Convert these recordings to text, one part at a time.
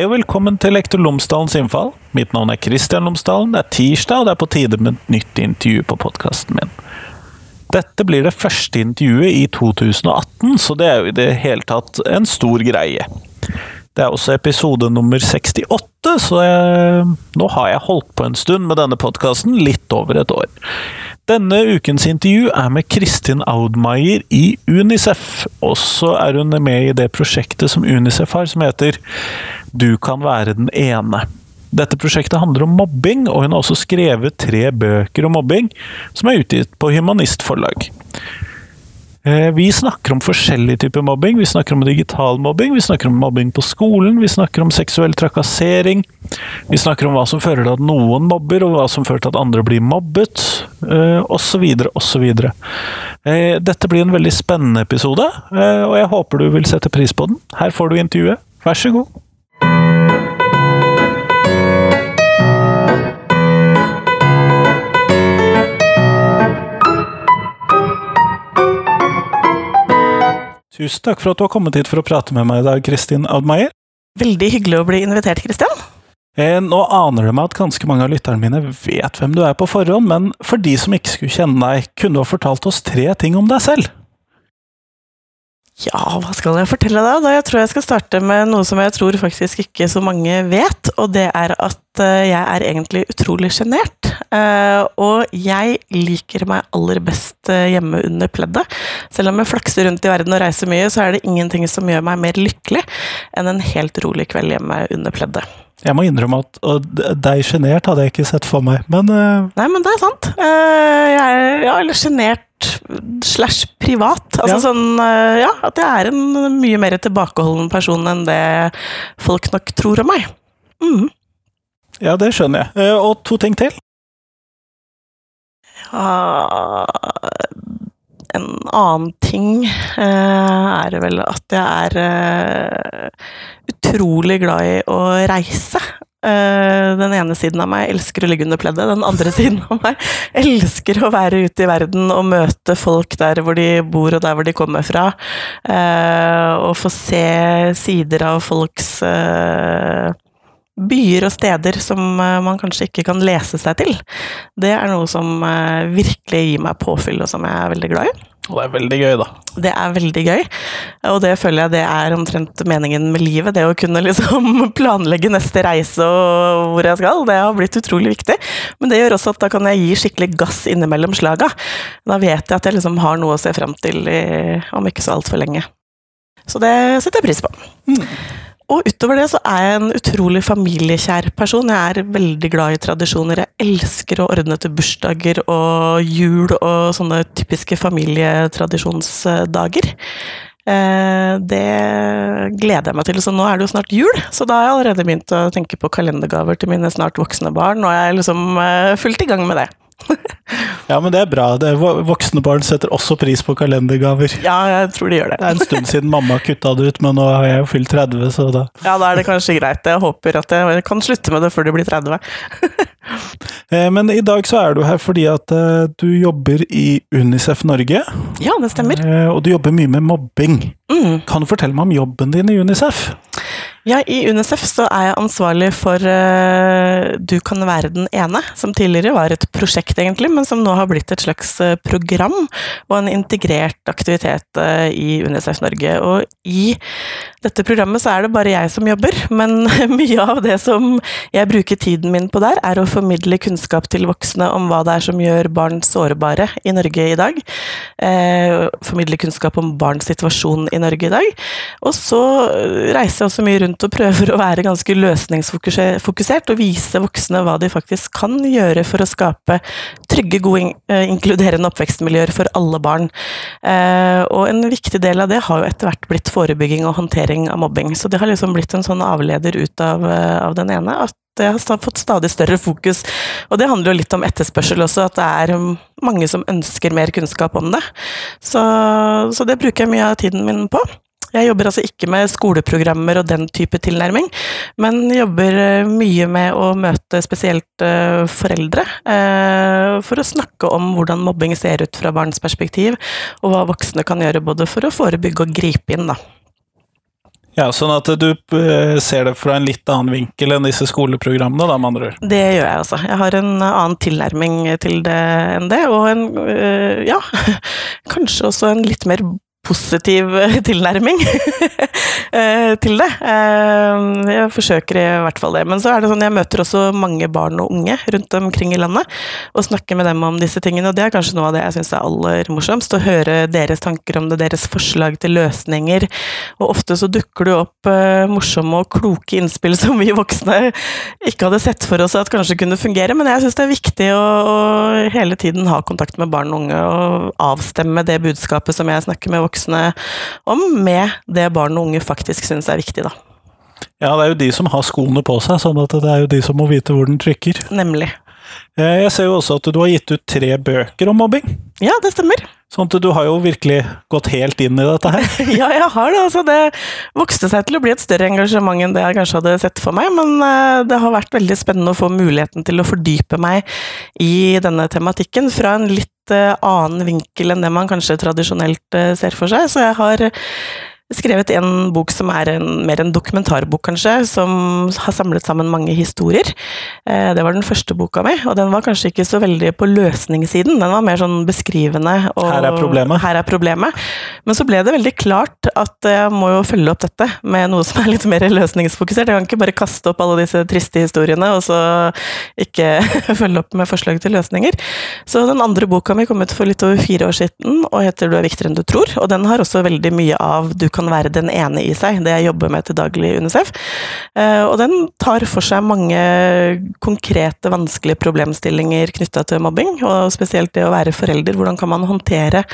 Hei og velkommen til Lektor Lomsdalens innfall. Mitt navn er Kristian Lomsdalen. Det er tirsdag, og det er på tide med et nytt intervju på podkasten min. Dette blir det første intervjuet i 2018, så det er jo i det hele tatt en stor greie. Det er også episode nummer 68, så jeg, nå har jeg holdt på en stund med denne podkasten, litt over et år. Denne ukens intervju er med Kristin Audmeier i Unicef. Og så er hun med i det prosjektet som Unicef har, som heter Du kan være den ene. Dette prosjektet handler om mobbing, og hun har også skrevet tre bøker om mobbing, som er utgitt på Humanistforlag. Eh, vi snakker om forskjellige typer mobbing. Vi snakker om digital mobbing, vi snakker om mobbing på skolen, vi snakker om seksuell trakassering. Vi snakker om hva som fører til at noen mobber, og hva som fører til at andre blir mobbet, osv., eh, osv. Eh, dette blir en veldig spennende episode, og jeg håper du vil sette pris på den. Her får du intervjuet. Vær så god. Tusen takk for at du har kommet hit for å prate med meg i dag, Kristin Admeier. Veldig hyggelig å bli invitert, Kristian. Eh, nå aner det meg at ganske mange av lytterne mine vet hvem du er på forhånd, men for de som ikke skulle kjenne deg, kunne du ha fortalt oss tre ting om deg selv? Ja, hva skal jeg fortelle deg? Da jeg tror jeg skal starte med noe som jeg tror faktisk ikke så mange vet, og det er at eh, jeg er egentlig utrolig sjenert. Eh, og jeg liker meg aller best eh, hjemme under pleddet. Selv om jeg flakser rundt i verden og reiser mye, så er det ingenting som gjør meg mer lykkelig enn en helt rolig kveld hjemme under pleddet. Jeg må innrømme at deg sjenert hadde jeg ikke sett for meg, men uh... Nei, men det er sant. Uh, jeg er ja, eller sjenert slash privat. Altså ja. sånn uh, Ja, at jeg er en mye mer tilbakeholden person enn det folk nok tror om meg. Mm. Ja, det skjønner jeg. og to ting til. Ja En annen ting er vel at jeg er utrolig glad i å reise. Uh, den ene siden av meg elsker å ligge under pleddet, den andre siden av meg elsker å være ute i verden og møte folk der hvor de bor og der hvor de kommer fra. Uh, og få se sider av folks uh, byer og steder som man kanskje ikke kan lese seg til. Det er noe som virkelig gir meg påfyll, og som jeg er veldig glad i. Og det er veldig gøy, da. Det er veldig gøy, og det føler jeg det er omtrent meningen med livet. Det å kunne liksom planlegge neste reise og hvor jeg skal. Det har blitt utrolig viktig. Men det gjør også at da kan jeg gi skikkelig gass innimellom slaga. Da vet jeg at jeg liksom har noe å se fram til om ikke så altfor lenge. Så det setter jeg pris på. Mm. Og utover det så er jeg en utrolig familiekjær person. Jeg er veldig glad i tradisjoner. Jeg elsker å ordne til bursdager og jul og sånne typiske familietradisjonsdager. Eh, det gleder jeg meg til. Så nå er det jo snart jul, så da har jeg allerede begynt å tenke på kalendergaver til mine snart voksne barn, og jeg er liksom eh, fullt i gang med det. ja, men det er bra. Det er voksne barn setter også pris på kalendergaver. Ja, jeg tror de gjør det. Det er en stund siden mamma kutta det ut, men nå har jeg jo fylt 30, så da Ja, da er det kanskje greit. Jeg håper at jeg kan slutte med det før de blir 30. Eh, men i dag så er du her fordi at eh, du jobber i Unicef Norge. Ja, det stemmer. Eh, og du jobber mye med mobbing. Mm. Kan du fortelle meg om jobben din i Unicef? Ja, I UNICEF så er jeg ansvarlig for uh, Du kan være den ene, som tidligere var et prosjekt, egentlig, men som nå har blitt et slags uh, program og en integrert aktivitet uh, i UNICEF Norge. Og i dette programmet så er det bare jeg som jobber, men mye av det som jeg bruker tiden min på der, er å formidle kunnskap til voksne om hva det er som gjør barn sårbare i Norge i dag. formidle kunnskap om barns situasjon i Norge i dag. Og så reiser jeg også mye rundt rundt og prøver å være ganske løsningsfokusert og vise voksne hva de faktisk kan gjøre for å skape trygge, gode, eh, inkluderende oppvekstmiljøer for alle barn. Eh, og en viktig del av det har jo etter hvert blitt forebygging og håndtering av mobbing. Så det har liksom blitt en sånn avleder ut av, eh, av den ene. at det har fått stadig større fokus. Og det handler jo litt om etterspørsel også, at det er mange som ønsker mer kunnskap om det. Så, så det bruker jeg mye av tiden min på. Jeg jobber altså ikke med skoleprogrammer og den type tilnærming, men jobber eh, mye med å møte spesielt eh, foreldre eh, for å snakke om hvordan mobbing ser ut fra barns perspektiv, og hva voksne kan gjøre både for å forebygge og gripe inn. da. Ja, Sånn at du ser det fra en litt annen vinkel enn disse skoleprogrammene, da, med andre ord. Det gjør jeg altså. Jeg har en annen tilnærming til det enn det, og en ja, kanskje også en litt mer positiv tilnærming eh, til det. Eh, jeg forsøker i hvert fall det. Men så er det sånn, jeg møter også mange barn og unge rundt omkring i landet, og snakker med dem om disse tingene. Og det er kanskje noe av det jeg syns er aller morsomst, å høre deres tanker om det, deres forslag til løsninger. Og ofte så dukker det opp eh, morsomme og kloke innspill som vi voksne ikke hadde sett for oss at kanskje kunne fungere, men jeg syns det er viktig å, å hele tiden ha kontakt med barn og unge, og avstemme det budskapet som jeg snakker med voksne om, med det barn og unge faktisk syns er viktig, da. Ja, det er jo de som har skoene på seg, sånn at det er jo de som må vite hvor den trykker. Nemlig. Eh, jeg ser jo også at du har gitt ut tre bøker om mobbing. Ja, det stemmer. Sånn at du har jo virkelig gått helt inn i dette her. ja, jeg har det. Altså, det vokste seg til å bli et større engasjement enn det jeg kanskje hadde sett for meg, men eh, det har vært veldig spennende å få muligheten til å fordype meg i denne tematikken fra en litt eh, annen vinkel enn det man kanskje tradisjonelt ser for seg. Så jeg har skrevet en bok som er en, mer en dokumentarbok, kanskje, som har samlet sammen mange historier. Eh, det var den første boka mi, og den var kanskje ikke så veldig på løsningssiden. Den var mer sånn beskrivende. Og, her er problemet. Her er problemet. Men så ble det veldig klart at jeg må jo følge opp dette med noe som er litt mer løsningsfokusert. Jeg kan ikke bare kaste opp alle disse triste historiene, og så ikke følge opp med forslag til løsninger. Så den andre boka mi kom ut for litt over fire år siden, og heter Du er viktigere enn du tror. Og den har også veldig mye av du kan kan være den ene i seg, det jeg jobber med til daglig i UNICEF. Eh, og den tar for seg mange konkrete, vanskelige problemstillinger knytta til mobbing, og spesielt det å være forelder. Hvordan kan man håndtere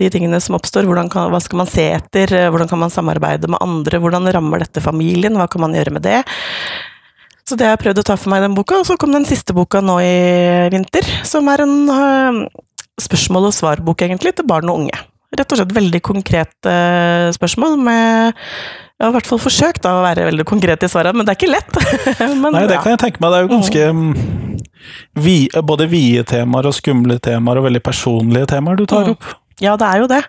de tingene som oppstår? Kan, hva skal man se etter? Hvordan kan man samarbeide med andre? Hvordan rammer dette familien? Hva kan man gjøre med det? Så det har jeg prøvd å ta for meg i den boka, og så kom den siste boka nå i vinter, som er en uh, spørsmål og svar-bok, egentlig, til barn og unge rett og slett veldig konkrete spørsmål med jeg har i hvert fall forsøkt da, å være veldig konkret i svarene, men det er ikke lett. men, Nei, det kan jeg tenke meg. Det er jo ganske mm. vi, både vide temaer og skumle temaer, og veldig personlige temaer du tar mm. opp. Ja, det er jo det.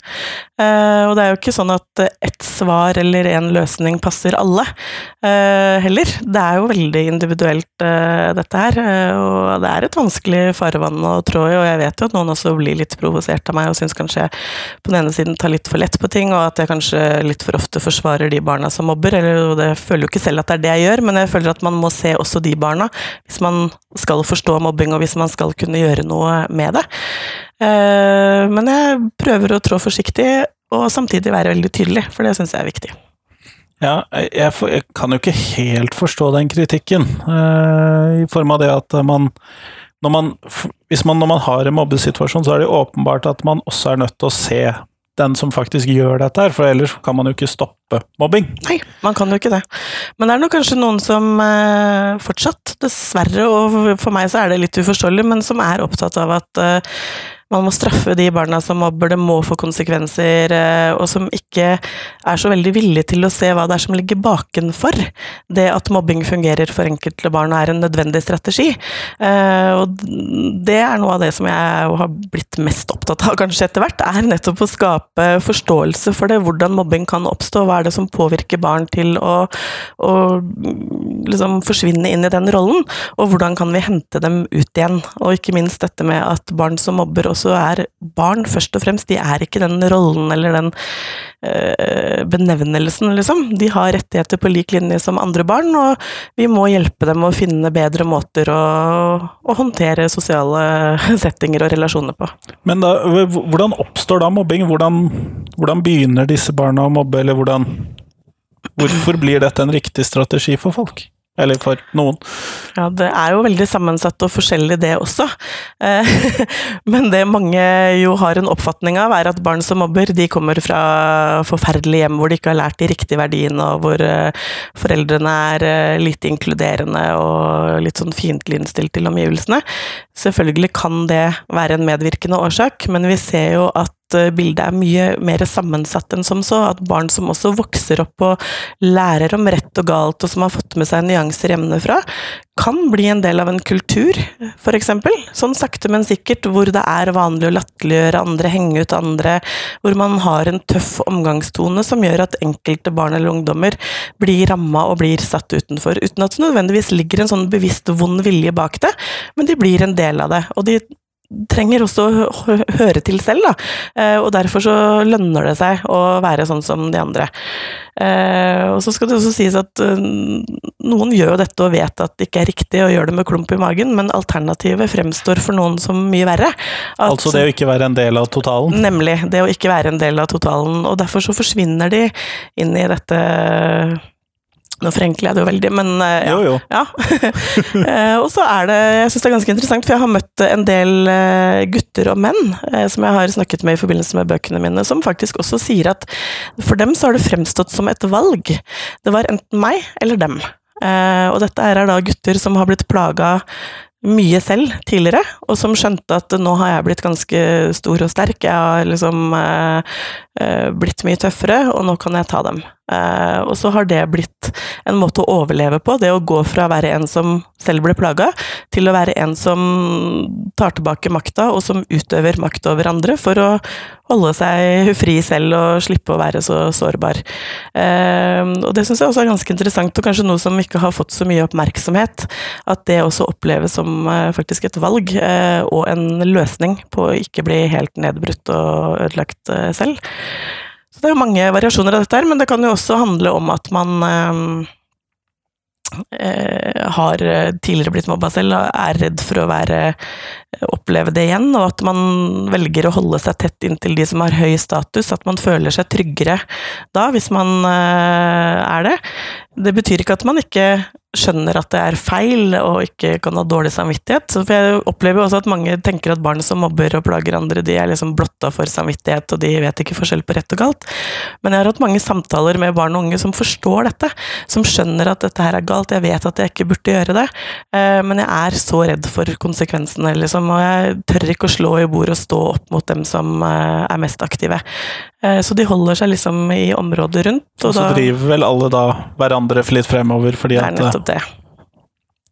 Uh, og det er jo ikke sånn at ett svar eller én løsning passer alle uh, heller. Det er jo veldig individuelt, dette her. og det er et vanskelig farvann å trå i, og jeg vet jo at noen også blir litt provosert av meg og syns kanskje jeg på den ene siden tar litt for lett på ting, og at jeg kanskje litt for ofte forsvarer de barna som mobber. Eller, det føler jo ikke selv at det er det jeg gjør, men jeg føler at man må se også de barna hvis man skal forstå mobbing, og hvis man skal kunne gjøre noe med det. Eh, men jeg prøver å trå forsiktig, og samtidig være veldig tydelig, for det syns jeg er viktig. Ja, jeg, for, jeg, kan jo ikke helt forstå den kritikken, uh, i form av det at man når man, hvis man, når man har en mobbesituasjon, så er det åpenbart at man også er nødt til å se den som faktisk gjør dette her, for ellers kan man jo ikke stoppe mobbing. Nei, man kan jo ikke det. Men det er nok kanskje noen som eh, fortsatt, dessverre, og for meg så er det litt uforståelig, men som er opptatt av at eh, man må straffe de barna som mobber, det må få konsekvenser, eh, og som ikke er så veldig villige til å se hva det er som ligger bakenfor det at mobbing fungerer for enkelte barn og er en nødvendig strategi. Eh, og det er noe av det som jeg har blitt mest opptatt av kanskje etter hvert, er nettopp å skape forståelse for det, hvordan mobbing kan oppstå, hva er det som påvirker barn til å, å liksom forsvinne inn i den rollen, og hvordan kan vi hente dem ut igjen, og ikke minst dette med at barn som mobber også så er barn først og fremst De er ikke den rollen eller den øh, benevnelsen, liksom. De har rettigheter på lik linje som andre barn, og vi må hjelpe dem å finne bedre måter å, å håndtere sosiale settinger og relasjoner på. Men da, hvordan oppstår da mobbing? Hvordan, hvordan begynner disse barna å mobbe, eller hvordan Hvorfor blir dette en riktig strategi for folk? Eller for noen. Ja, det er jo veldig sammensatt og forskjellig det også. Eh, men det mange jo har en oppfatning av, er at barn som mobber, de kommer fra forferdelige hjem hvor de ikke har lært de riktige verdiene, og hvor eh, foreldrene er eh, lite inkluderende og litt sånn fiendtlig innstilt til omgivelsene. Selvfølgelig kan det være en medvirkende årsak, men vi ser jo at eh, bildet er mye mer sammensatt enn som så. At barn som også vokser opp og lærer om rett og galt, og som har fått med seg nyanser hjemmefra, kan bli en del av en kultur, f.eks. Sånn sakte, men sikkert, hvor det er vanlig å latterliggjøre andre, henge ut andre, hvor man har en tøff omgangstone som gjør at enkelte barn eller ungdommer blir ramma og blir satt utenfor, uten at det nødvendigvis ligger en sånn bevisst vond vilje bak det, men de blir en del av det. Og de trenger også å høre til selv, da. Eh, og derfor så lønner det seg å være sånn som de andre. Eh, og så skal det også sies at eh, noen gjør jo dette og vet at det ikke er riktig å gjøre det med klump i magen, men alternativet fremstår for noen som mye verre. At, altså det å ikke være en del av totalen? Nemlig. Det å ikke være en del av totalen. Og derfor så forsvinner de inn i dette nå forenkler jeg det jo veldig, men uh, ja. Jo, jo. ja. uh, og så er det Jeg syns det er ganske interessant, for jeg har møtt en del uh, gutter og menn som jeg har snakket med i forbindelse med bøkene mine, som faktisk også sier at for dem så har det fremstått som et valg. Det var enten meg eller dem. og dette er da gutter som har blitt plaga mye selv tidligere, og som skjønte at nå har jeg blitt ganske stor og sterk. Jeg har liksom blitt mye tøffere, og nå kan jeg ta dem. Eh, og så har det blitt en måte å overleve på, det å gå fra å være en som selv ble plaga, til å være en som tar tilbake makta, og som utøver makt over andre for å holde seg fri selv og slippe å være så sårbar. Eh, og det syns jeg også er ganske interessant, og kanskje noe som ikke har fått så mye oppmerksomhet. At det også oppleves som eh, faktisk et valg, og en løsning på å ikke bli helt nedbrutt og ødelagt selv. Det er jo mange variasjoner av dette her, men det kan jo også handle om at man eh, eh har tidligere blitt mobba selv og er redd for å være, oppleve det igjen, og at man velger å holde seg tett inntil de som har høy status, at man føler seg tryggere da, hvis man eh, er det. Det betyr ikke at man ikke skjønner at det er feil og ikke kan ha dårlig samvittighet. For jeg opplever også at mange tenker at barn som mobber og plager andre, de er liksom blotta for samvittighet, og de vet ikke forskjell på rett og galt. Men jeg har hatt mange samtaler med barn og unge som forstår dette, som skjønner at dette her er galt. Jeg vet at jeg ikke burde gjøre det, eh, men jeg er så redd for konsekvensene, liksom, og jeg tør ikke å slå i bordet og stå opp mot dem som eh, er mest aktive. Eh, så de holder seg liksom i området rundt. Og, og så da, driver vel alle da hverandre litt fremover fordi at Det er nettopp det.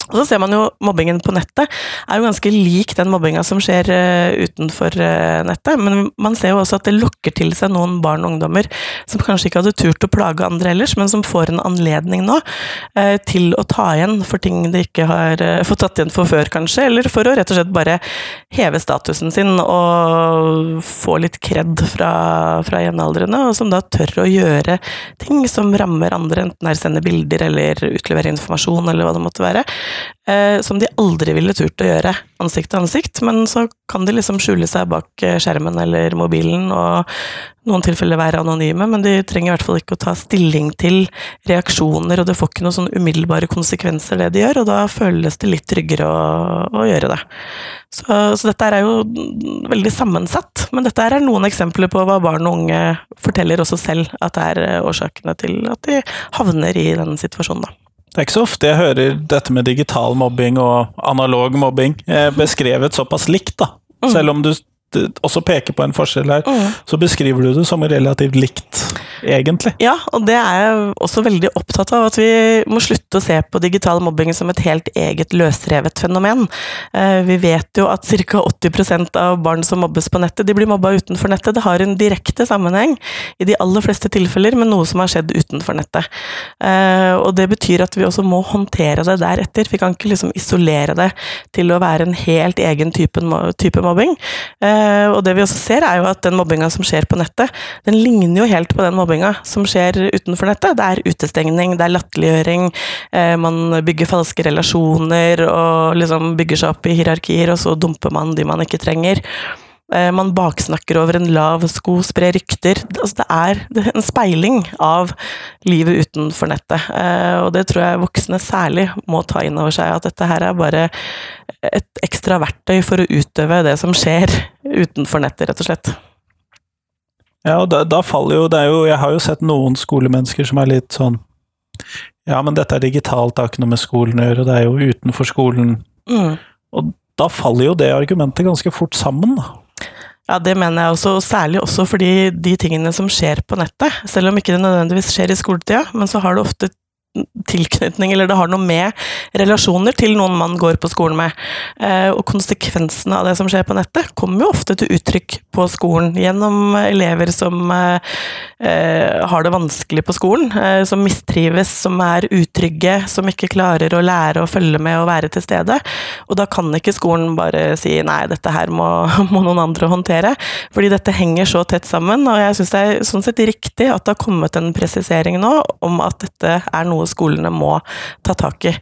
Og så ser man jo mobbingen på nettet er jo ganske lik den mobbinga som skjer uh, utenfor uh, nettet. Men man ser jo også at det lokker til seg noen barn og ungdommer som kanskje ikke hadde turt å plage andre ellers, men som får en anledning nå uh, til å ta igjen for ting de ikke har fått tatt igjen for før, kanskje. Eller for å rett og slett bare heve statusen sin og få litt kred fra, fra jevnaldrende, og som da tør å gjøre ting som rammer andre, enten det er sende bilder eller utlevere informasjon eller hva det måtte være eh, som de aldri ville turt å gjøre ansikt til ansikt, men så kan de liksom skjule seg bak eh, skjermen eller mobilen, og noen tilfeller være anonyme, men de trenger i hvert fall ikke å ta stilling til reaksjoner, og det får ikke noen sånn umiddelbare konsekvenser, det de gjør, og da føles det litt tryggere å, å gjøre det. Så, så, dette er jo veldig sammensatt, men dette er noen eksempler på hva barn og unge forteller også selv at det er eh, årsakene til at de havner i den situasjonen, da. Det er ikke så ofte jeg hører dette med digital mobbing og analog mobbing beskrevet såpass likt, da. Mm. Selv om du også peker på en forskjell her, mm. så beskriver du det som relativt likt egentlig. Ja, og det er jeg også veldig opptatt av. At vi må slutte å se på digital mobbing som et helt eget løsrevet fenomen. Eh, vi vet jo at ca. 80% av barn som mobbes på nettet, de blir mobba utenfor nettet. Det har en direkte sammenheng, i de aller fleste tilfeller, med noe som har skjedd utenfor nettet. Eh, og det betyr at vi også må håndtere det deretter. Vi kan ikke liksom isolere det til å være en helt egen type, type mobbing. Eh, og det vi også ser, er jo at den mobbinga som skjer på nettet, den ligner jo helt på den mobbinga som skjer utenfor nettet. Det er utestengning, det er latterliggjøring, eh, man bygger falske relasjoner og liksom bygger seg opp i hierarkier, og så dumper man de man ikke trenger. Eh, man baksnakker over en lav sko, sprer rykter. Altså, det er en speiling av livet utenfor nettet. Eh, og det tror jeg voksne særlig må ta inn over seg, at dette her er bare et ekstra verktøy for å utøve det som skjer utenfor nettet, rett og slett. Ja, og da, da, faller jo Det er jo Jeg har jo sett noen skolemennesker som er litt sånn Ja, men dette er digitalt, det har ikke noe med skolen å gjøre, det er jo utenfor skolen. Mm. Og da faller jo det argumentet ganske fort sammen, da. Ja, det mener jeg også, og særlig også fordi de tingene som skjer på nettet, selv om ikke det nødvendigvis skjer i skoletida, men så har det ofte tilknytning, eller det har noe med relasjoner til noen man går på skolen med. Eh, og konsekvensene av det som skjer på nettet, kommer jo ofte til uttrykk på skolen gjennom elever som eh, eh, har det vanskelig på skolen, som mistrives, som er utrygge, som ikke klarer å lære å følge med og være til stede. Og da kan ikke skolen bare si nei, dette her må, må noen andre håndtere, fordi dette henger så tett sammen. Og jeg syns det er sånn sett riktig at det har kommet en presisering nå om at dette er noe skolene må ta tak i.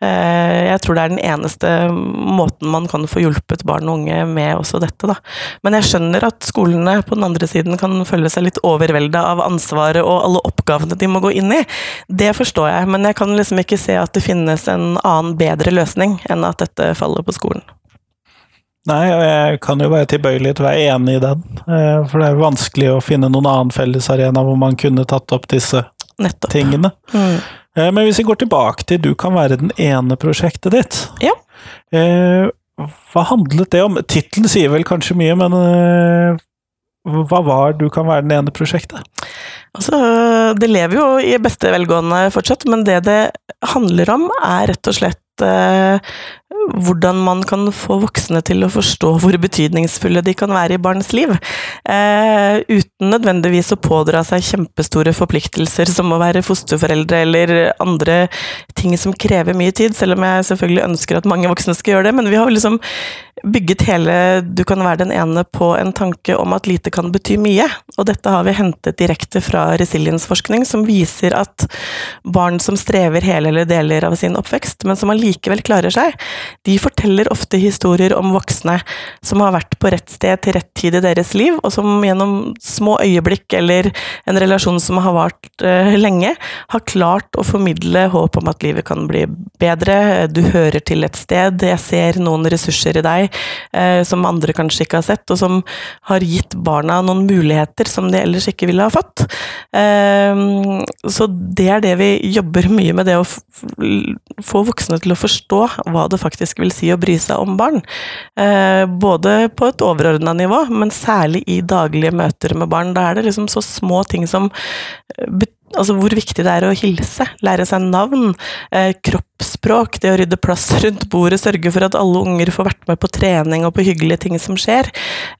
Eh, jeg tror det er den eneste måten man kan få hjulpet barn og unge med også dette, da. Men jeg skjønner at skolene på den andre siden kan føle seg litt overvelda av ansvaret og alle oppgavene de må gå inn i. Det forstår jeg, men jeg kan liksom ikke se at det finnes en annen, bedre løsning enn at dette faller på skolen. Nei, og jeg kan jo være tilbøyelig til å være enig i den. Eh, for det er vanskelig å finne noen annen fellesarena hvor man kunne tatt opp disse Nettopp. tingene. Mm. Eh, men hvis vi går tilbake til 'Du kan være den ene'-prosjektet ditt. Ja. Eh, hva handlet det om? Tittelen sier vel kanskje mye, men eh, hva var 'Du kan være den ene'-prosjektet? Altså, det lever jo i beste velgående fortsatt, men det det handler om, er rett og slett hvordan man kan få voksne til å forstå hvor betydningsfulle de kan være i barns liv. Eh, uten nødvendigvis å pådra seg kjempestore forpliktelser som å være fosterforeldre eller andre ting som krever mye tid, selv om jeg selvfølgelig ønsker at mange voksne skal gjøre det. Men vi har liksom bygget hele Du kan være den ene på en tanke om at lite kan bety mye. Og dette har vi hentet direkte fra resiliensforskning, som viser at barn som strever hele eller deler av sin oppvekst, men som allikevel klarer seg, de forteller ofte historier om voksne som har vært på rett sted til rett tid i deres liv, og som gjennom små øyeblikk eller en relasjon som har vart uh, lenge, har klart å formidle håp om at livet kan bli bedre, du hører til et sted, jeg ser noen ressurser i deg, eh, som andre kanskje ikke har sett, og som har gitt barna noen muligheter som de ellers ikke ville ha fått. Eh, så det er det vi jobber mye med, det å få voksne til å forstå hva det faktisk vil si å bry seg om barn. Eh, både på et overordna nivå, men særlig i daglige møter med barn. Da er det liksom så små ting som betyr altså hvor viktig det er å hilse, lære seg navn, eh, kroppsspråk, det å rydde plass rundt bordet, sørge for at alle unger får vært med på trening og på hyggelige ting som skjer.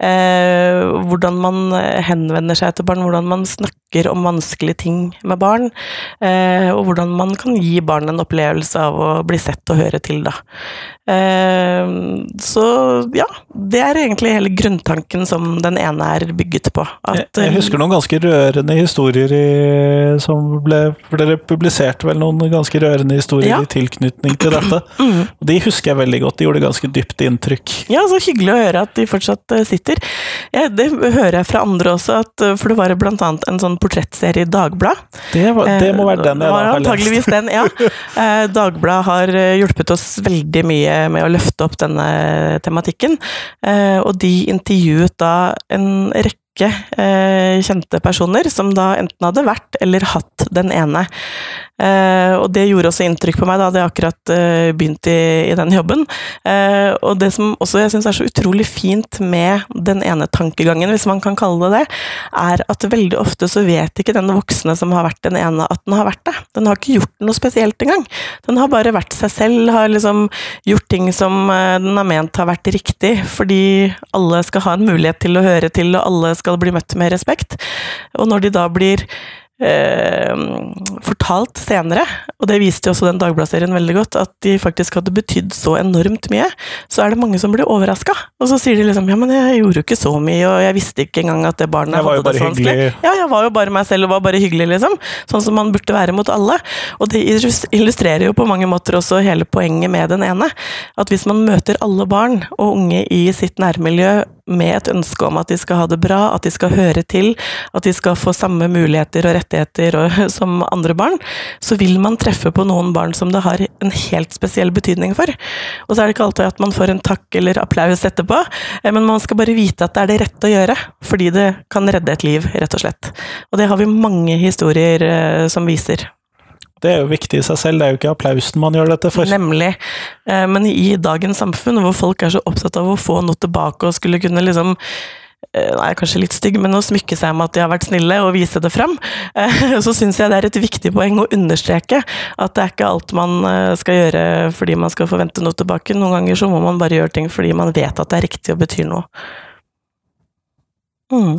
Eh, hvordan man henvender seg til barn, hvordan man snakker om vanskelige ting med barn. Eh, og hvordan man kan gi barn en opplevelse av å bli sett og høre til, da. Eh, så ja, det er egentlig hele grunntanken som den ene er bygget på. At, jeg, jeg, husker noen ganske rørende historier i, som ble For dere publiserte vel noen ganske rørende historier ja. i tilknytning til dette. Mm. Og de husker jeg veldig godt, de gjorde ganske dypt inntrykk. Ja, så hyggelig å høre at de fortsatt eh, sitter. Ja, det hører jeg fra andre også, at, eh, for det var blant annet en sånn portrettserie i Dagbladet. Det, det, må være den jeg da har lest. Den, ja. Dagbladet har hjulpet oss veldig mye med å løfte opp denne tematikken. Eh, og de intervjuet da en rekke eh, kjente personer som da enten hadde vært eller hatt den ene. Uh, og det gjorde også inntrykk på meg da hadde jeg akkurat uh, begynt i, i, den jobben. Uh, og det som også jeg syns er så utrolig fint med den ene tankegangen, hvis man kan kalle det det, er at veldig ofte så vet ikke den voksne som har vært den ene, at den har vært det. Den har ikke gjort noe spesielt engang. Den har bare vært seg selv, har liksom gjort ting som den har ment har vært riktig, fordi alle skal ha en mulighet til å høre til, og alle skal bli møtt med respekt. Og når de da blir fortalt senere, og det viste jo også den Dagbladet-serien veldig godt, at de faktisk hadde betydd så enormt mye, så er det mange som blir overraska. Og så sier de liksom ja, men jeg gjorde jo ikke så mye, og jeg visste ikke engang at det barnet hadde det så vanskelig. Ja, jeg var jo bare meg selv og var bare hyggelig, liksom. Sånn som man burde være mot alle. Og det illustrerer jo på mange måter også hele poenget med den ene. At hvis man møter alle barn og unge i sitt nærmiljø med et ønske om at de skal ha det bra, at de skal høre til, at de skal få samme muligheter og rettigheter og, som andre barn, så vil man treffe på noen barn som det har en helt spesiell betydning for. Og så er det ikke alltid at man får en takk eller applaus etterpå, eh, men man skal bare vite at det er det rette å gjøre, fordi det kan redde et liv, rett og slett. Og det har vi mange historier eh, som viser. Det er jo viktig i seg selv, det er jo ikke applausen man gjør dette for. Nemlig. Eh, men i dagens samfunn, hvor folk er så opptatt av å få noe tilbake og skulle kunne liksom eh, Nei, kanskje litt stygg, men å smykke seg med at de har vært snille, og vise det fram. Eh, så syns jeg det er et viktig poeng å understreke at det er ikke alt man skal gjøre fordi man skal forvente noe tilbake. Noen ganger så må man bare gjøre ting fordi man vet at det er riktig og betyr noe. Mm.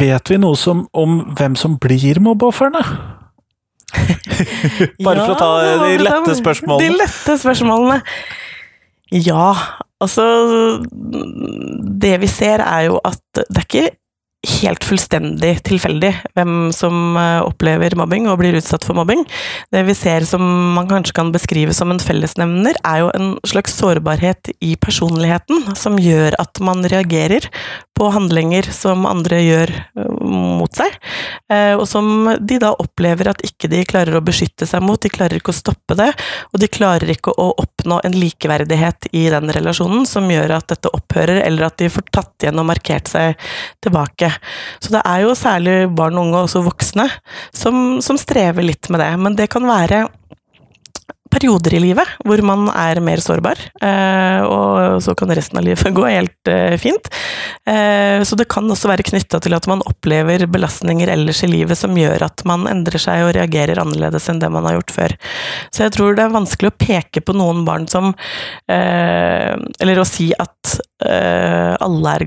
Vet vi noe som, om hvem som blir mobbeofrene? Bare ja, for å ta de lette spørsmålene. De lette spørsmålene. Ja, altså Det vi ser, er jo at det er ikke helt fullstendig tilfeldig hvem som eh, opplever mobbing og blir utsatt for mobbing. Det vi ser som man kanskje kan beskrive som en fellesnevner, er jo en slags sårbarhet i personligheten som gjør at man reagerer på handlinger som andre gjør eh, mot seg, eh, og som de da opplever at ikke de klarer å beskytte seg mot, de klarer ikke å stoppe det, og de klarer ikke å oppnå en likeverdighet i den relasjonen som gjør at dette opphører, eller at de får tatt igjen og markert seg tilbake. Så det er jo særlig barn og unge, og også voksne, som, som strever litt med det. Men det kan være perioder i livet hvor man er mer sårbar, eh, og så kan resten av livet gå helt eh, fint. Eh, så det kan også være knytta til at man opplever belastninger ellers i livet som gjør at man endrer seg og reagerer annerledes enn det man har gjort før. Så jeg tror det er vanskelig å peke på noen barn som Eller å si at alle er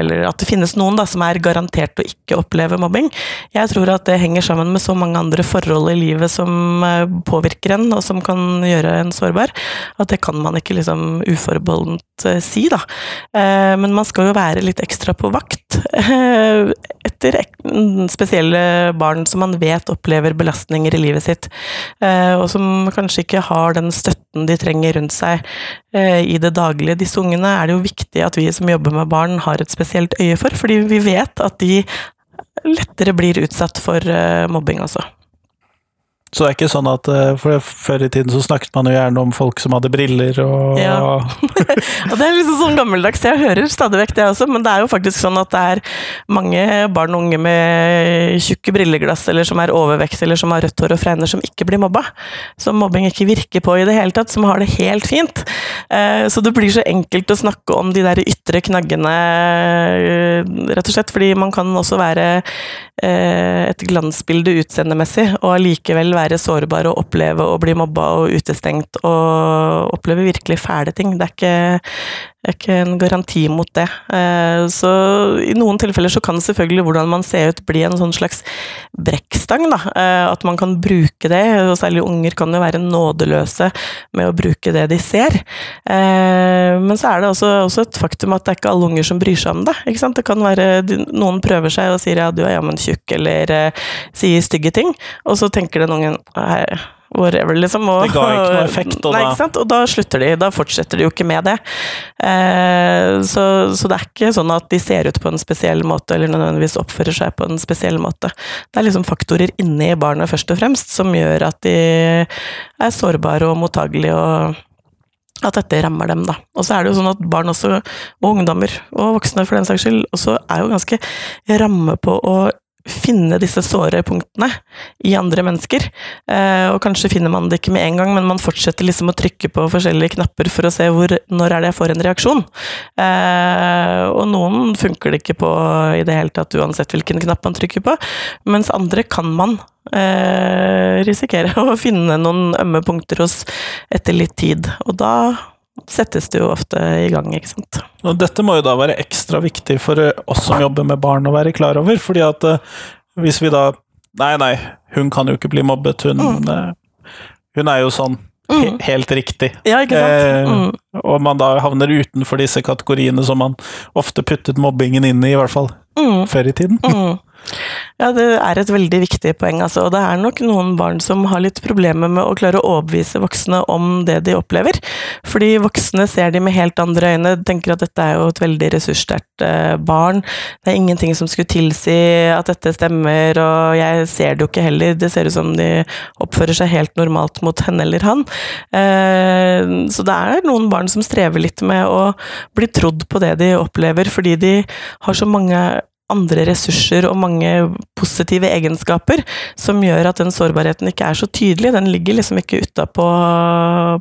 Eller at det finnes noen da, som er garantert å ikke oppleve mobbing. Jeg tror at det henger sammen med så mange andre forhold i livet som påvirker en, og som kan gjøre en sårbar. At det kan man ikke liksom uforbeholdent eh, si, da. Eh, men man skal jo være litt ekstra på vakt eh, etter spesielle barn som man vet opplever belastninger i livet sitt, og som kanskje ikke har den støtten de trenger rundt seg i det daglige. Disse ungene er det jo viktig at vi som jobber med barn har et spesielt øye for, fordi vi vet at de lettere blir utsatt for mobbing også. Så det er ikke sånn at eh, for Før i tiden så snakket man jo gjerne om folk som hadde briller og Ja. og det er liksom sånn gammeldags. Jeg hører stadig vekk det også, men det er jo faktisk sånn at det er mange barn og unge med tjukke brilleglass, eller som er overvekt, eller som har rødt hår og fregner, som ikke blir mobba. Som mobbing ikke virker på i det hele tatt, som har det helt fint. Eh, så det blir så enkelt å snakke om de der ytre knaggene, eh, rett og slett, fordi man kan også være et glansbilde utseendemessig, og allikevel være være sårbar og oppleve å bli mobba og utestengt og oppleve virkelig fæle ting. Det er ikke, det er ikke en garanti mot det. Eh, så i noen tilfeller så kan selvfølgelig hvordan man ser ut bli en sånn slags brekkstang, da. Eh, at man kan bruke det, og særlig unger kan jo være nådeløse med å bruke det de ser. Eh, men så er det også, også et faktum at det er ikke alle unger som bryr seg om det. Ikke sant? Det kan være noen prøver seg og sier ja, du er jammen tjukk, eller sier stygge ting, og så tenker den ungen whatever, liksom. Og, det ga ikke noe effekt, og, nei, ikke sant? og da slutter de. Da fortsetter de jo ikke med det. Eh, så, så, det er ikke sånn at de ser ut på en spesiell måte, eller nødvendigvis oppfører seg på en spesiell måte. Det er liksom faktorer inni barnet først og fremst som gjør at de er sårbare og mottagelige. og at dette rammer dem, da. Og så er det jo sånn at barn også, og ungdommer, og voksne for den saks skyld, også er jo ganske ramme på å finne disse såre punktene i andre mennesker. Eh, og kanskje finner man det ikke med en gang, men man fortsetter liksom å trykke på forskjellige knapper for å se hvor, når er det jeg får en reaksjon. Eh, og noen funker det ikke på i det hele tatt, uansett hvilken knapp man trykker på, mens andre kan man eh, risikere å finne noen ømme punkter hos etter litt tid. Og da settes det jo ofte i gang, ikke sant. Og dette må jo da være ekstra viktig for eh, oss som jobber med barn å være klar over, fordi at uh, hvis vi da Nei, nei, hun kan jo ikke bli mobbet, hun mm. uh, Hun er jo sånn mm. he helt riktig. Ja, ikke sant? Mm. og man da havner utenfor disse kategoriene som man ofte puttet mobbingen inn i, i hvert fall mm. før i tiden. Ja, det er et veldig viktig poeng, altså. Og det er nok noen barn som har litt problemer med å klare å overbevise voksne om det de opplever. Fordi voksne ser de med helt andre øyne, tenker at dette er jo et veldig ressurssterkt eh, barn. Det er ingenting som skulle tilsi at dette stemmer, og jeg ser det jo ikke heller. Det ser ut som de oppfører seg helt normalt mot henne eller han. Eh, så det er noen barn som strever litt med å bli trodd på det de opplever, fordi de har så mange andre ressurser og mange positive egenskaper som gjør at den sårbarheten ikke er så tydelig. Den ligger liksom ikke utapå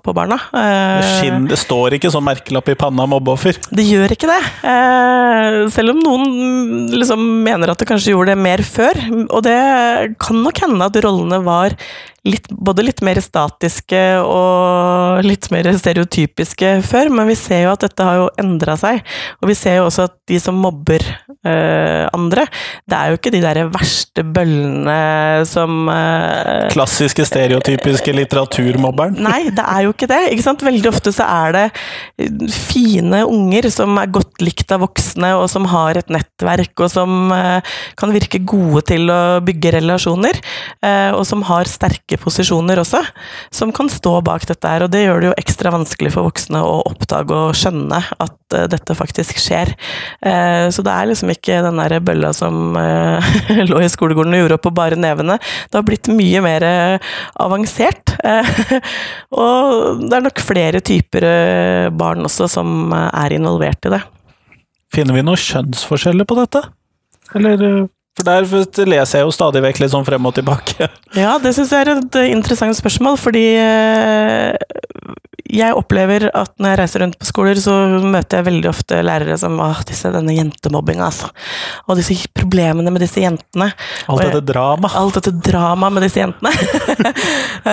på barna. Det, skinn, det står ikke sånn merkelapp i panna mobbeoffer? Det gjør ikke det. Eh, selv om noen liksom mener at det kanskje gjorde det mer før. Og det kan nok hende at rollene var litt, både litt mer statiske og litt mer stereotypiske før, men vi ser jo at dette har jo endra seg. Og vi ser jo også at de som mobber øh, andre, det er jo ikke de der verste bøllene som øh, Klassiske, stereotypiske litteraturmobberen? Nei, det er jo ikke det. ikke sant? Veldig ofte så er det fine unger som er godt likt av voksne, og som har et nettverk, og som øh, kan virke gode til å bygge relasjoner, og som har sterke sterke posisjoner også, som kan stå bak dette her. Og det gjør det jo ekstra vanskelig for voksne å oppdage og skjønne at uh, dette faktisk skjer. Uh, så det er liksom ikke den der bølla som uh, lå i skolegården og gjorde opp på bare nevene. Det har blitt mye mer avansert. og det er nok flere typer barn også som er involvert i det. Finner vi noen kjønnsforskjeller på dette? Eller for der leser jeg jo stadig vekk litt sånn frem og tilbake. Ja, det syns jeg er et interessant spørsmål, fordi eh, jeg opplever at når jeg reiser rundt på skoler, så møter jeg veldig ofte lærere som Åh, disse, denne jentemobbinga, altså. Og disse problemene med disse jentene. Alt dette drama. Alt dette drama med disse jentene.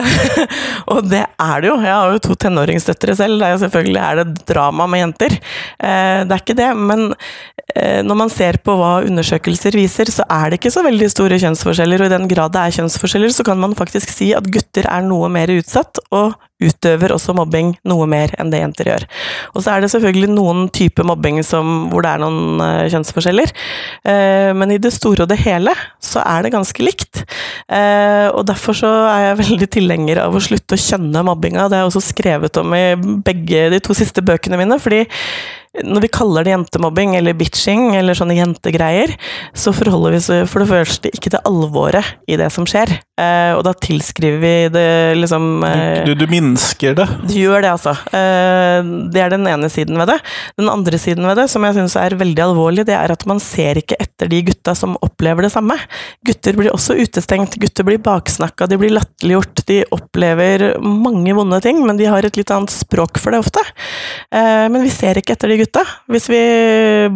og det er det jo. Jeg har jo to tenåringsdøtre selv. Er selvfølgelig er det drama med jenter. Eh, det er ikke det, men eh, når man ser på hva undersøkelser viser, så er det ikke så veldig store kjønnsforskjeller. Og i den grad det er kjønnsforskjeller, så kan man faktisk si at gutter er noe mer utsatt, og utøver også mobbing noe mer enn det jenter gjør. Og så er det selvfølgelig noen typer mobbing som, hvor det er noen uh, kjønnsforskjeller, uh, men i det store og det hele så er det ganske likt. Uh, og derfor så er jeg veldig tilhenger av å slutte å kjønne mobbinga. Det har jeg også skrevet om i begge de to siste bøkene mine, fordi når vi kaller det jentemobbing eller bitching eller sånne jentegreier, så forholder vi oss for det første ikke til alvoret i det som skjer. Eh, og da tilskriver vi det liksom eh, du, du, minsker det? Du gjør det, altså. Eh, det er den ene siden ved det. Den andre siden ved det, som jeg syns er veldig alvorlig, det er at man ser ikke etter de gutta som opplever det samme. Gutter blir også utestengt, gutter blir baksnakka, de blir latterliggjort, de opplever mange vonde ting, men de har et litt annet språk for det ofte. Eh, men vi ser ikke etter de gutta, hvis vi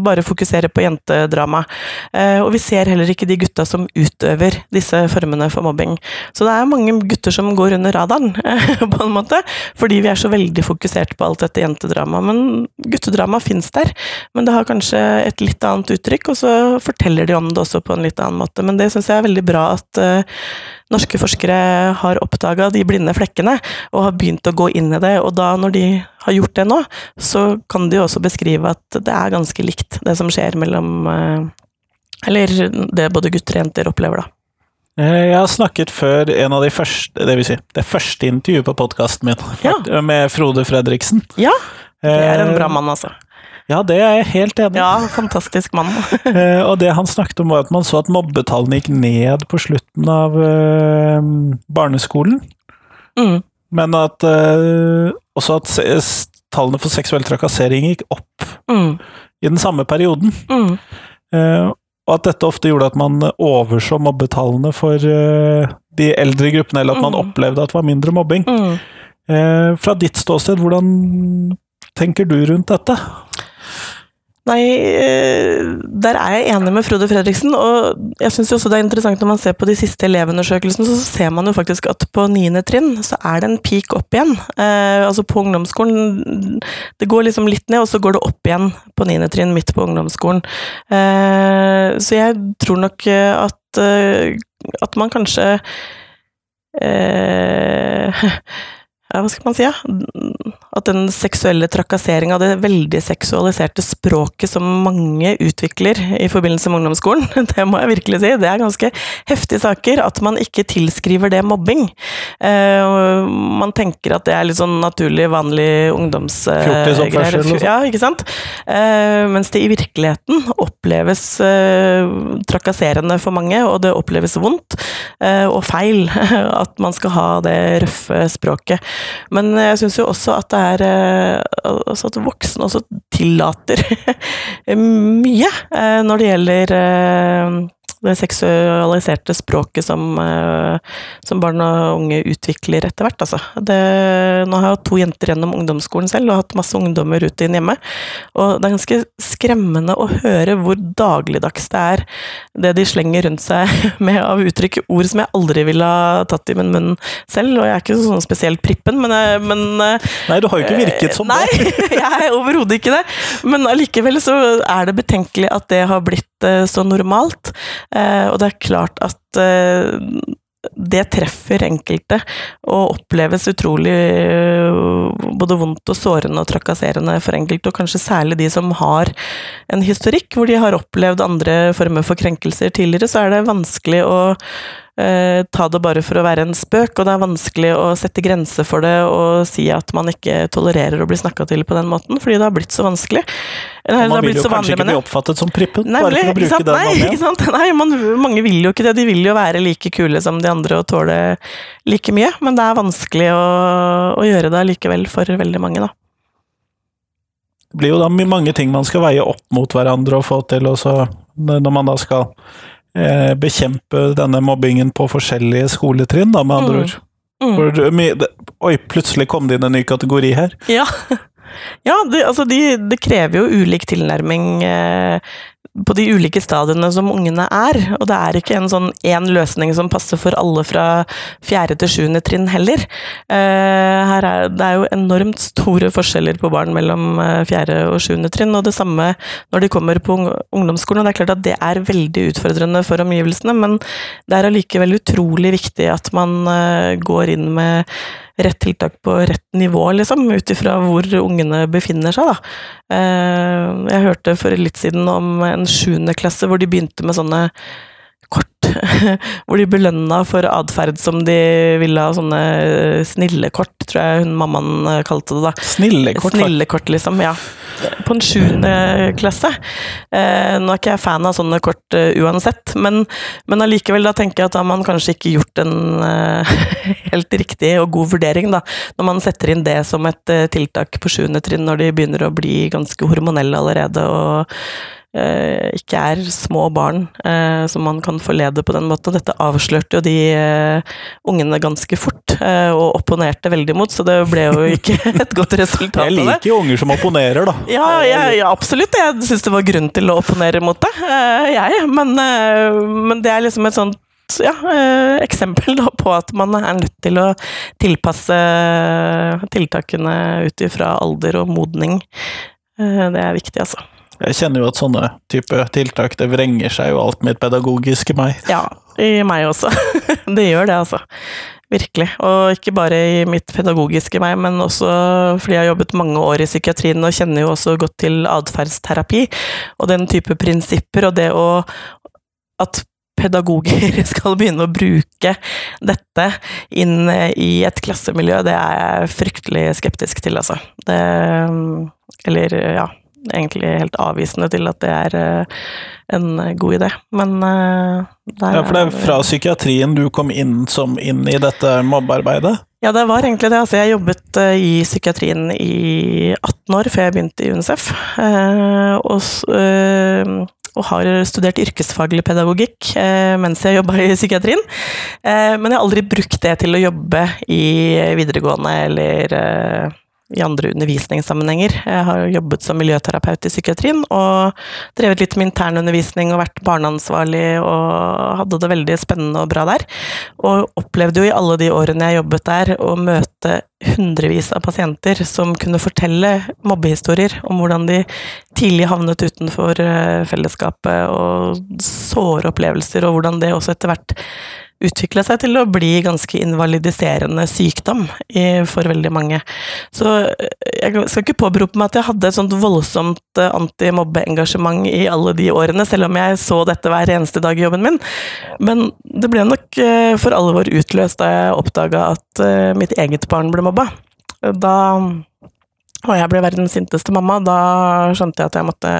bare fokuserer på jentedrama. Eh, og vi ser heller ikke de gutta som utøver disse formene for mobbing. Så det er mange gutter som går under radaren, på en måte, fordi vi er så veldig fokusert på alt dette jentedramaet. Men guttedrama fins der, men det har kanskje et litt annet uttrykk, og så forteller de om det også på en litt annen måte. Men det syns jeg er veldig bra at uh, norske forskere har oppdaga de blinde flekkene og har begynt å gå inn i det. Og da, når de har gjort det nå, så kan de også beskrive at det er ganske likt, det som skjer mellom uh, Eller det både gutter og jenter opplever, da. Eh, jeg har snakket før en av de første, det vil si det første intervjuet på podkasten min, ja. med Frode Fredriksen. Ja, det er en bra mann, altså. Ja, det er jeg helt enig i. Ja, fantastisk mann. Eh, og det han snakket om, var at man så at mobbetallene gikk ned på slutten av uh, barneskolen. Mm. Men at uh, også at tallene for seksuell trakassering gikk opp mm. i den samme perioden. Mm. Uh, og at dette ofte gjorde at man overså mobbetallene for de eldre gruppene, eller at man mm. opplevde at det var mindre mobbing. Mm. fra ditt ståsted, hvordan tenker du rundt dette? Nei, eh, der er jeg enig med Frode Fredriksen. Og jeg syns også det er interessant når man ser på de siste elevundersøkelsene, så ser man jo faktisk at på niende trinn så er det en peak opp igjen. Eh, altså på ungdomsskolen Det går liksom litt ned, og så går det opp igjen på niende trinn, midt på ungdomsskolen. Eh, så jeg tror nok at, eh, at man kanskje eh, ja, hva skal man si, ja? At den seksuelle trakasseringa, det veldig seksualiserte språket som mange utvikler i forbindelse med ungdomsskolen, det må jeg virkelig si, det er ganske heftige saker. At man ikke tilskriver det mobbing. Uh, man tenker at det er litt sånn naturlig, vanlig ungdomsgreier. Uh, ja, ikke sant? Uh, mens det i virkeligheten oppleves trakasserende for mange, og det oppleves vondt og feil at man skal ha det røffe språket. Men jeg syns jo også at det er eh, altså at voksne også tillater mye eh, når det gjelder eh, det seksualiserte språket som, eh, som, barn og unge utvikler etter hvert. Altså. Det, nå har jeg hatt to jenter gjennom ungdomsskolen selv, og hatt masse ungdommer ute inn hjemme. Og det er ganske skremmende å høre hvor dagligdags det er det de slenger rundt seg med av uttrykk, ord som jeg aldri ville ha tatt i min munn selv. Og jeg er ikke sånn spesielt prippen, men, eh, men eh, Nei, du har jo ikke virket som nei, det. Nei, jeg er overhodet ikke det. Men allikevel så er det betenkelig at det har blitt så normalt. Eh, og det er klart at eh, det treffer enkelte, og oppleves utrolig eh, både vondt og sårende og trakasserende for enkelte, og kanskje særlig de som har en historikk hvor de har opplevd andre former for krenkelser tidligere, så er det vanskelig å eh, ta det bare for å være en spøk, og det er vanskelig å sette grenser for det og si at man ikke tolererer å bli snakka til på den måten, fordi det har blitt så vanskelig. Eller, man vil jo kanskje vanlig, ikke bli oppfattet som prippen, Nei, bare for å bruke den Nei, ikke sant? Nei man, mange vil jo ikke det. De vil jo være like kule som de andre og tåle like mye, men det er vanskelig å, å gjøre det likevel for veldig mange, da. Det blir jo da mange ting man skal veie opp mot hverandre og få til, og så når man da skal eh, bekjempe denne mobbingen på forskjellige skoletrinn, da, med andre mm. ord. Mm. For, oi, plutselig kom det inn en ny kategori her. Ja, ja det, altså de, det krever jo ulik tilnærming eh, på de ulike stadiene som ungene er. Og det er ikke en sånn én løsning som passer for alle fra fjerde til sjuende trinn heller. Her er, det er jo enormt store forskjeller på barn mellom uh, fjerde og sjuende trinn, og det samme når de kommer på ungdomsskolen. og Det er klart at det er veldig utfordrende for omgivelsene, men det er allikevel utrolig viktig at man uh, går inn med rett tiltak på rett nivå, liksom, ut ifra hvor ungene befinner seg, da. Eh, jeg hørte for litt siden om en sjuendeklasse hvor de begynte med sånne kort hvor de belønna for atferd som de ville ha sånne snillekort, tror jeg hun mammaen eh, kalte det da. Snillekort? Snillekort, liksom, ja. På en sjuende klasse. Eh, nå er ikke jeg fan av sånne kort uh, uansett, men, men allikevel, da tenker jeg at da har man kanskje ikke gjort en uh, helt riktig og god vurdering, da, når man setter inn det som et uh, tiltak på sjuende trinn når de begynner å bli ganske hormonelle allerede. og Eh, ikke er små barn eh, som man kan forlede på den måten. Dette avslørte jo de eh, ungene ganske fort, og opponerte veldig mot, så det ble jo ikke et godt resultat. Jeg liker jo unger som opponerer, da. Ja, jeg, ja absolutt. Jeg syns det var grunn til å opponere mot det, jeg. Men, men det er liksom et sånt ja, eksempel da, på at man er nødt til å tilpasse tiltakene ut ifra alder og modning. Det er viktig, altså. Jeg kjenner jo at sånne type tiltak, det vrenger seg jo alt mitt pedagogiske meg. Ja, i meg også. det gjør det, altså. Virkelig. Og ikke bare i mitt pedagogiske meg, men også fordi jeg har jobbet mange år i psykiatrien og kjenner jo også godt til atferdsterapi og den type prinsipper, og det å at pedagoger skal begynne å bruke dette inn i et klassemiljø, det er jeg fryktelig skeptisk til, altså. Det Eller, ja egentlig helt avvisende til at det er eh, en god idé, men eh, Ja, for det er fra psykiatrien du kom inn som inn i dette mobbearbeidet? Ja, det var egentlig det. Altså, jeg jobbet eh, i psykiatrien i 18 år før jeg begynte i UNICEF. Og, og har studert yrkesfaglig pedagogikk mens jeg jobba i psykiatrien. men jeg har aldri brukt det til å jobbe i videregående eller i andre undervisningssammenhenger. Jeg har jobbet som miljøterapeut i psykiatrien og drevet litt med internundervisning og vært barneansvarlig og hadde det veldig spennende og bra der. Og opplevde jo i alle de årene jeg jobbet der å møte hundrevis av pasienter som kunne fortelle mobbehistorier om hvordan de tidlig havnet utenfor eh, fellesskapet og såre opplevelser, og hvordan det også etter hvert utvikle seg til å bli ganske invalidiserende sykdom i, for veldig mange. Så eh, jeg skal ikke påberope meg at jeg hadde et sånt voldsomt eh, antimobbeengasjement i alle de årene, selv om jeg så dette hver eneste dag i jobben min. Men det ble nok eh, for alvor utløst da jeg oppdaga at mitt eget barn ble mobba. Da og jeg ble verdens sinteste mamma. Da skjønte jeg at jeg måtte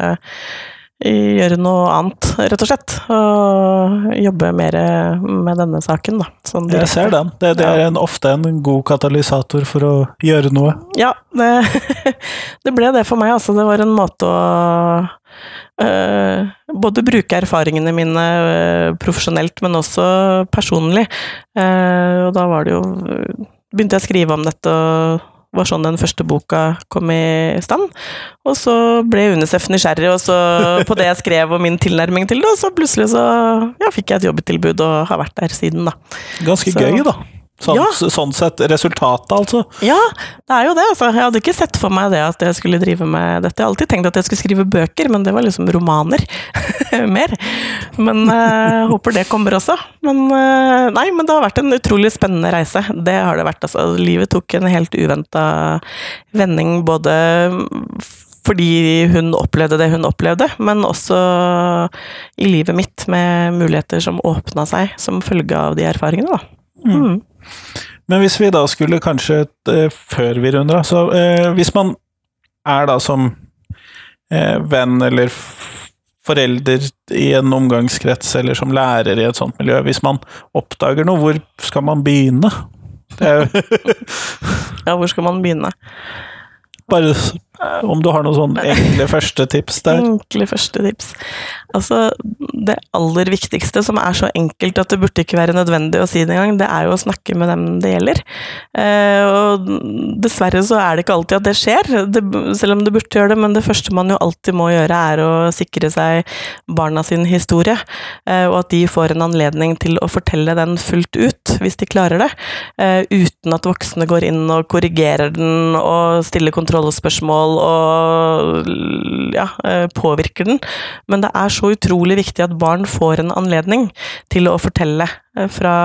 gjøre noe annet, rett og slett. Og jobbe mer med denne saken, da. Sånn Jeg ser den. Det, det er en, ofte en god katalysator for å gjøre noe. Ja, det, det ble det for meg, altså. Det var en måte å øh, både bruke erfaringene mine øh, profesjonelt, men også personlig. Uh, og da var det jo Begynte jeg å skrive om dette og var sånn den første boka kom i stand. Og så ble UNICEF nysgjerrig og så på det jeg skrev og min tilnærming til det, og så plutselig så ja, fikk jeg et jobbtilbud og har vært der siden, da. Ganske Så- gøy, da. Sånn, Ja. sånn sett. Resultatet, altså. Ja, det er jo det. Altså. Jeg hadde ikke sett for meg det at jeg skulle drive med dette. Jeg har alltid tenkt at jeg skulle skrive bøker, men det var liksom romaner. Mer. Men uh, håper det kommer også. Men uh, nei, men det har vært en utrolig spennende reise. Det har det vært. Altså. Livet tok en helt uventa vending, både fordi hun opplevde det hun opplevde, men også i livet mitt, med muligheter som åpna seg som følge av de erfaringene. Da. Mm. Men hvis vi da skulle kanskje, eh, før vi runder av, så eh, hvis man er da som eh, venn eller forelder i en omgangskrets, eller som lærer i et sånt miljø, hvis man oppdager noe, hvor skal man begynne? Ja, hvor skal man begynne? bare om du har noen sånn enkle første tips der. Enkle første tips. Altså, det aller viktigste, som er så enkelt at det burde ikke være nødvendig å si det engang, det er jo å snakke med dem det gjelder. Eh, og dessverre så er det ikke alltid at det skjer, selv om det burde gjøre det, men det første man jo alltid må gjøre, er å sikre seg barna sin historie, eh, og at de får en anledning til å fortelle den fullt ut, hvis de klarer det, eh, uten at voksne går inn og korrigerer den og stiller kontrollspørsmål og ja, eh, påvirker den. Men det er så utrolig viktig at barn får en anledning til å fortelle eh, fra,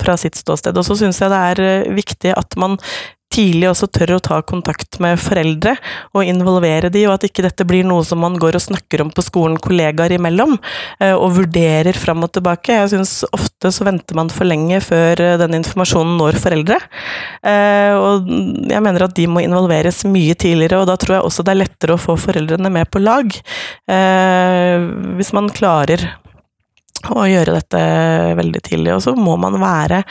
fra sitt ståsted. Og så syns jeg det er eh, viktig at man tidlig også tør å ta kontakt med foreldre og involvere de, og at ikke dette blir noe som man går og snakker om på skolen kollegaer imellom, eh, og vurderer fram og tilbake. Jeg syns ofte så venter man for lenge før eh, den informasjonen når foreldre. Eh, Og jeg mener at de må involveres mye tidligere, og da tror jeg også det er lettere å få foreldrene med på lag. Hvis man klarer å gjøre dette veldig tidlig. Og så må man være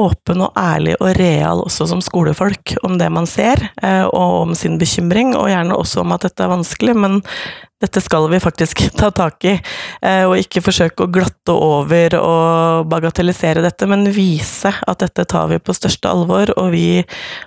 åpen og ærlig og real også som skolefolk om det man ser, eh, og om sin bekymring, og gjerne også om at dette er vanskelig, men dette skal vi faktisk ta tak i, eh, og ikke forsøke å glatte over og bagatellisere dette, men vise at dette tar vi på største alvor, og vi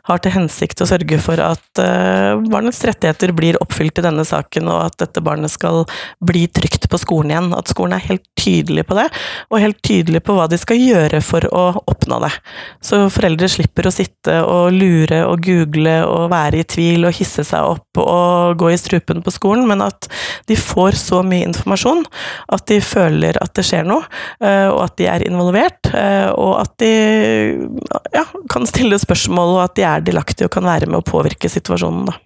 har til hensikt å sørge for at eh, barnets rettigheter blir oppfylt i denne saken, og at dette barnet skal bli trygt på skolen igjen. At skolen er helt tydelig på det, og helt tydelig på hva de skal gjøre for å oppnå det. Så foreldre slipper å sitte og lure og google og være i tvil og hisse seg opp og gå i strupen på skolen, men at de får så mye informasjon at de føler at det skjer noe, eh, og at de er involvert, eh, og at de ja, kan stille spørsmål, og at de er delaktige og kan være med å påvirke situasjonen. Da.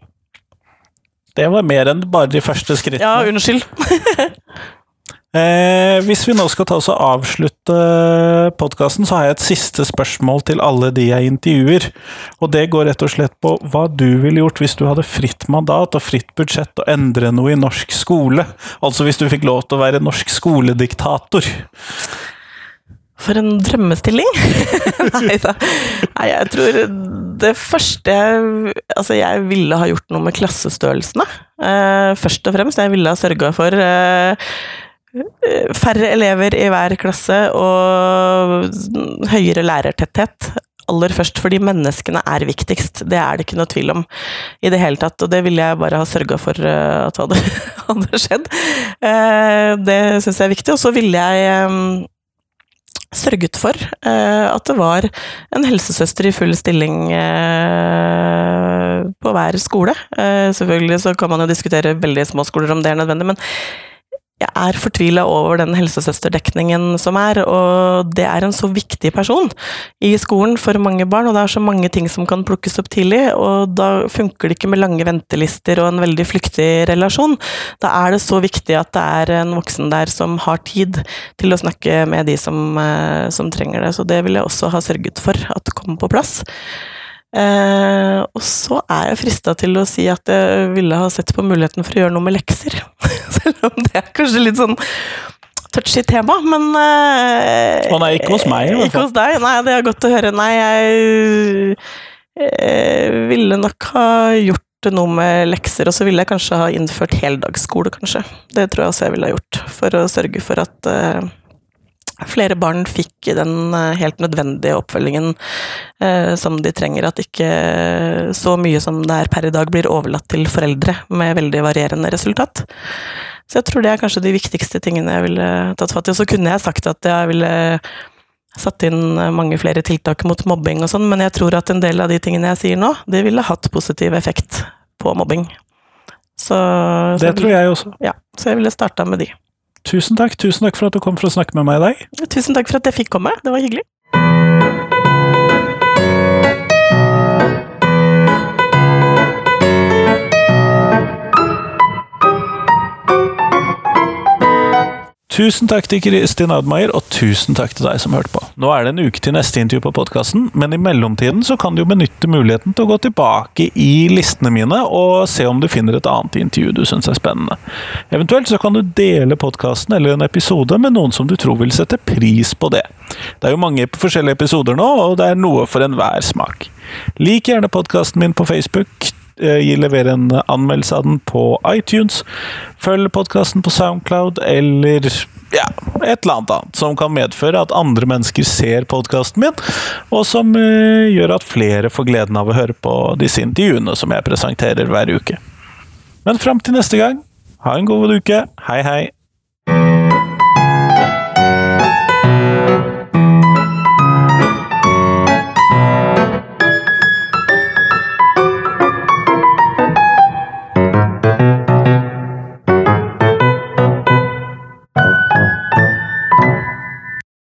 Det var mer enn bare de første skrittene. Ja, unnskyld. Eh, hvis vi nå skal ta oss og avslutte podkasten, så har jeg et siste spørsmål til alle de jeg intervjuer. Og det går rett og slett på hva du ville gjort hvis du hadde fritt mandat og fritt budsjett og endre noe i norsk skole. Altså hvis du fikk lov til å være norsk skolediktator. For en drømmestilling! Nei da. Nei, jeg tror det første Altså, jeg ville ha gjort noe med klassestørrelsene. Eh, først og fremst. Jeg ville ha sørga for eh, færre elever i hver klasse og høyere lærertetthet. Aller først fordi menneskene er viktigst. Det er det ikke noe tvil om i det hele tatt. Og det ville jeg bare ha sørga for eh, at hadde, hadde skjedd. Eh, det syns jeg er viktig. Og så ville jeg eh, sørget for at det var en helsesøster i full stilling på hver skole. Selvfølgelig så kan man jo diskutere veldig små skoler om det er nødvendig, men jeg er fortvila over den helsesøsterdekningen som er, og det er en så viktig person i skolen for mange barn, og det er så mange ting som kan plukkes opp tidlig, og da funker det ikke med lange ventelister og en veldig flyktig relasjon. Da er det så viktig at det er en voksen der som har tid til å snakke med de som, eh, som trenger det, så det vil jeg også ha sørget for at kommer på plass. Eh, og så er jeg frista til å si at jeg ville ha sett på muligheten for å gjøre noe med lekser. Selv om det er kanskje litt sånn touchy tema, men eh, Å nei, ikke hos meg, i hvert fall. Ikke hos deg, nei, det er godt å høre. Nei, jeg eh, ville nok ha gjort noe med lekser, og så ville jeg kanskje ha innført heldagsskole, kanskje. Det tror jeg også jeg ville ha gjort, for å sørge for at eh, flere barn fikk den eh, helt nødvendige oppfølgingen eh, som de trenger, at ikke så mye som det er per i dag blir overlatt til foreldre med veldig varierende resultat. Så jeg tror det er kanskje de viktigste tingene jeg ville tatt fatt i. Og så kunne jeg sagt at jeg ville satt inn mange flere tiltak mot mobbing og sånn, men jeg tror at en del av de tingene jeg sier nå, det ville hatt positiv effekt på mobbing. Så, så Det tror jeg også. Ja, så jeg ville starta med de. Tusen takk tusen takk for at du kom for å snakke med meg i dag. Tusen takk for at jeg fikk komme, det var hyggelig. Tusen takk til Kristin Admeier, og tusen takk til deg som hørte på. Nå er det en uke til neste intervju på podkasten, men i mellomtiden så kan du jo benytte muligheten til å gå tilbake i listene mine og se om du finner et annet intervju du syns er spennende. Eventuelt så kan du dele podkasten eller en episode med noen som du tror vil sette pris på det. Det er jo mange forskjellige episoder nå, og det er noe for enhver smak. Lik gjerne podkasten min på Facebook. Eh, Gi lever en anmeldelse av den på iTunes. Følg podkasten på Soundcloud eller ja, et eller annet annet som kan medføre at andre mennesker ser podkasten min, og som eh, gjør at flere får gleden av å høre på disse intervjuene som jeg presenterer hver uke. Men fram til neste gang, ha en god uke. Hei, hei.